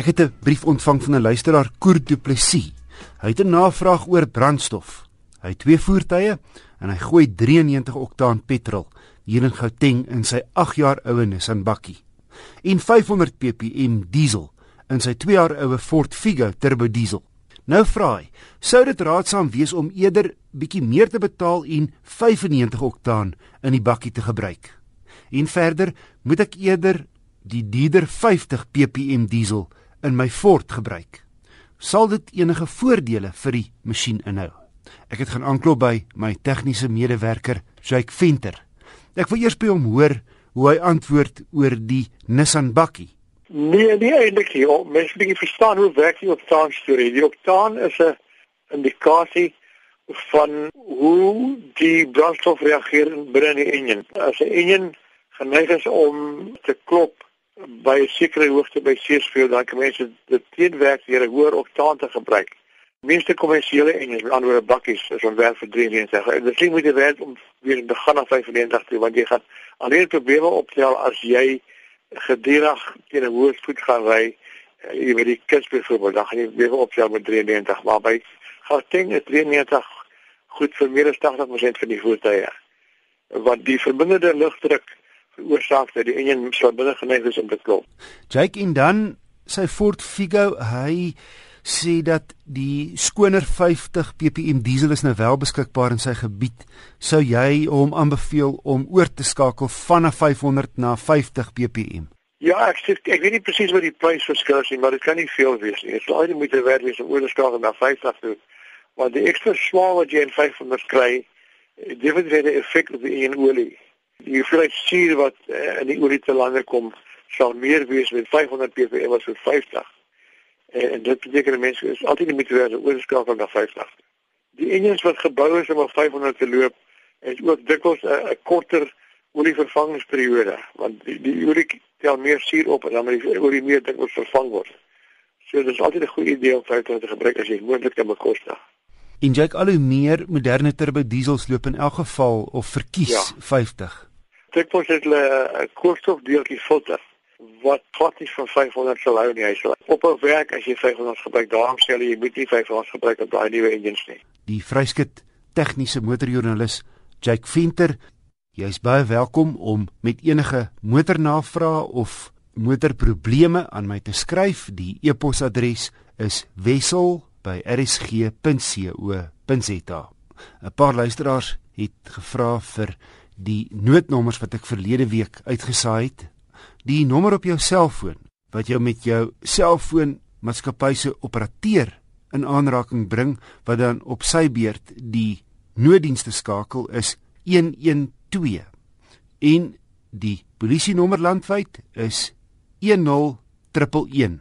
Ek het 'n brief ontvang van 'n luisteraar Koer Du Plessis. Hy het 'n navraag oor brandstof. Hy het twee voertuie en hy gooi 93 oktaan petrol hier in Gauteng in sy 8 jaar oue Nissan bakkie en 500 ppm diesel in sy 2 jaar oue Ford Figo turbo diesel. Nou vra hy, sou dit raadsaam wees om eerder bietjie meer te betaal en 95 oktaan in die bakkie te gebruik? En verder, moet ek eerder die dierder 50 ppm diesel in my Ford gebruik. Sal dit enige voordele vir die masjien inhou? Ek het gaan aanklop by my tegniese medewerker, Jake Venter. Ek wil eers by hom hoor hoe hy antwoord oor die Nissan bakkie. Nee, nee eintlik nie. Mens moet verstaan hoe werk die oktaan storie. Die oktaan is 'n indikasie van hoe die brandstof reageer binne die enjin. As 'n enjin geneig is om te klop by 'n sekere hoogte by seesveel dan kan mense dit teenwerk deur 'n hoër oktaan te gebruik. Meeste kommersiële engine, met ander woorde bakkies, is om werk vir 93. En dit sien moet jy werk om weer te gaan na 95 toe want jy gaan alleen probleme optel as jy gedurig teen 'n hoë spoed gaan ry. Eh, jy weet die kus byvoorbeeld, dan gaan jy weer optel met 93, maar by Gauteng is 93 goed vir meer as 80% van die voertuie. Want die verbindende lugdruk veroorsaak dat die enjin so binne geneig is om te klop. Jake en dan sy Ford Figo, hy sê dat die skoner 50 ppm diesel is nou wel beskikbaar in sy gebied. Sou jy hom aanbeveel om oor te skakel van 'n 500 na 50 ppm? Ja, ek sê ek weet nie presies wat die prysverskil is nie, maar dit kan nie veel wees nie. Dit sal nie moet werd wees om oor te skakel na 50 toe. Want die ekstra swaar wat jy in 500 kry, dit het 'n effek op die olie die hoeveelheid suur wat uh, in die olie te lande kom sal meer wees met 500 ppm as met 50. En, en dit beteken mense is altyd moet wees oorskakel na 50. Die engines wat gebou is om op 500 te loop is ook dikwels 'n korter olievervangingsperiode want die, die olie tel meer suur op en dan moet die olie meer dikwels vervang word. So dit is altyd 'n goeie idee om 500 te gebruik as jy moontlik kan bekostig. Injek al hoe meer moderne turbo diesels loop in elk geval of verkies ja. 50 dikwels het hulle 'n koolstofdeeltjie filter wat glad nie van 500 sal hou nie. Hy sal op 'n werk as jy 500 gebruik, daarom sê hulle jy moet nie 500 gebruik op daai nuwe engines nie. Die vryskut tegniese motorjoernalis Jake Venter, jy's baie welkom om met enige motornavrae of motorprobleme aan my te skryf. Die e-posadres is wissel@rsg.co.za. 'n Paar luisteraars het gevra vir die noodnommers wat ek verlede week uitgesaai het. Die nommer op jou selfoon wat jou met jou selfoon maatskappy se operateur in aanraking bring wat dan op sy beurt die nooddienste skakel is 112. En die polisie nommer landwyd is 10111.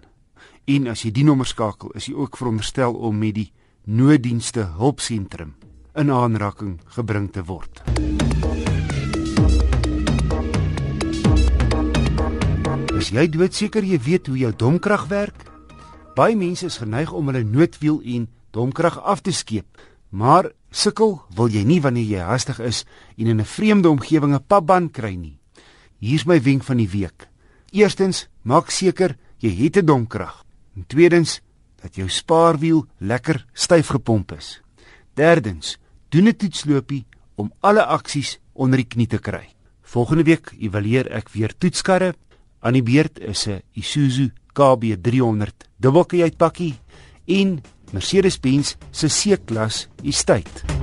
En as jy die nommer skakel, is jy ook veronderstel om met die nooddienste hulpsentrum in aanraking gebring te word. Is jy doodseker jy weet hoe jou domkrag werk? Baie mense is geneig om hulle noodwiel en domkrag af te skeep, maar sukkel wil jy nie wanneer jy hastig is en in 'n vreemde omgewing 'n papband kry nie. Hier's my wenk van die week. Eerstens, maak seker jy het 'n domkrag. En tweedens, dat jou spaarwiel lekker styf gepomp is. Derdens, doen 'n toetsloopie om alle aksies onder die knie te kry. Volgende week evalueer ek weer toetskarre Aan die beurt is 'n Isuzu KB300 dubbelkajuitpakkie en Mercedes-Benz se C-klas Estate.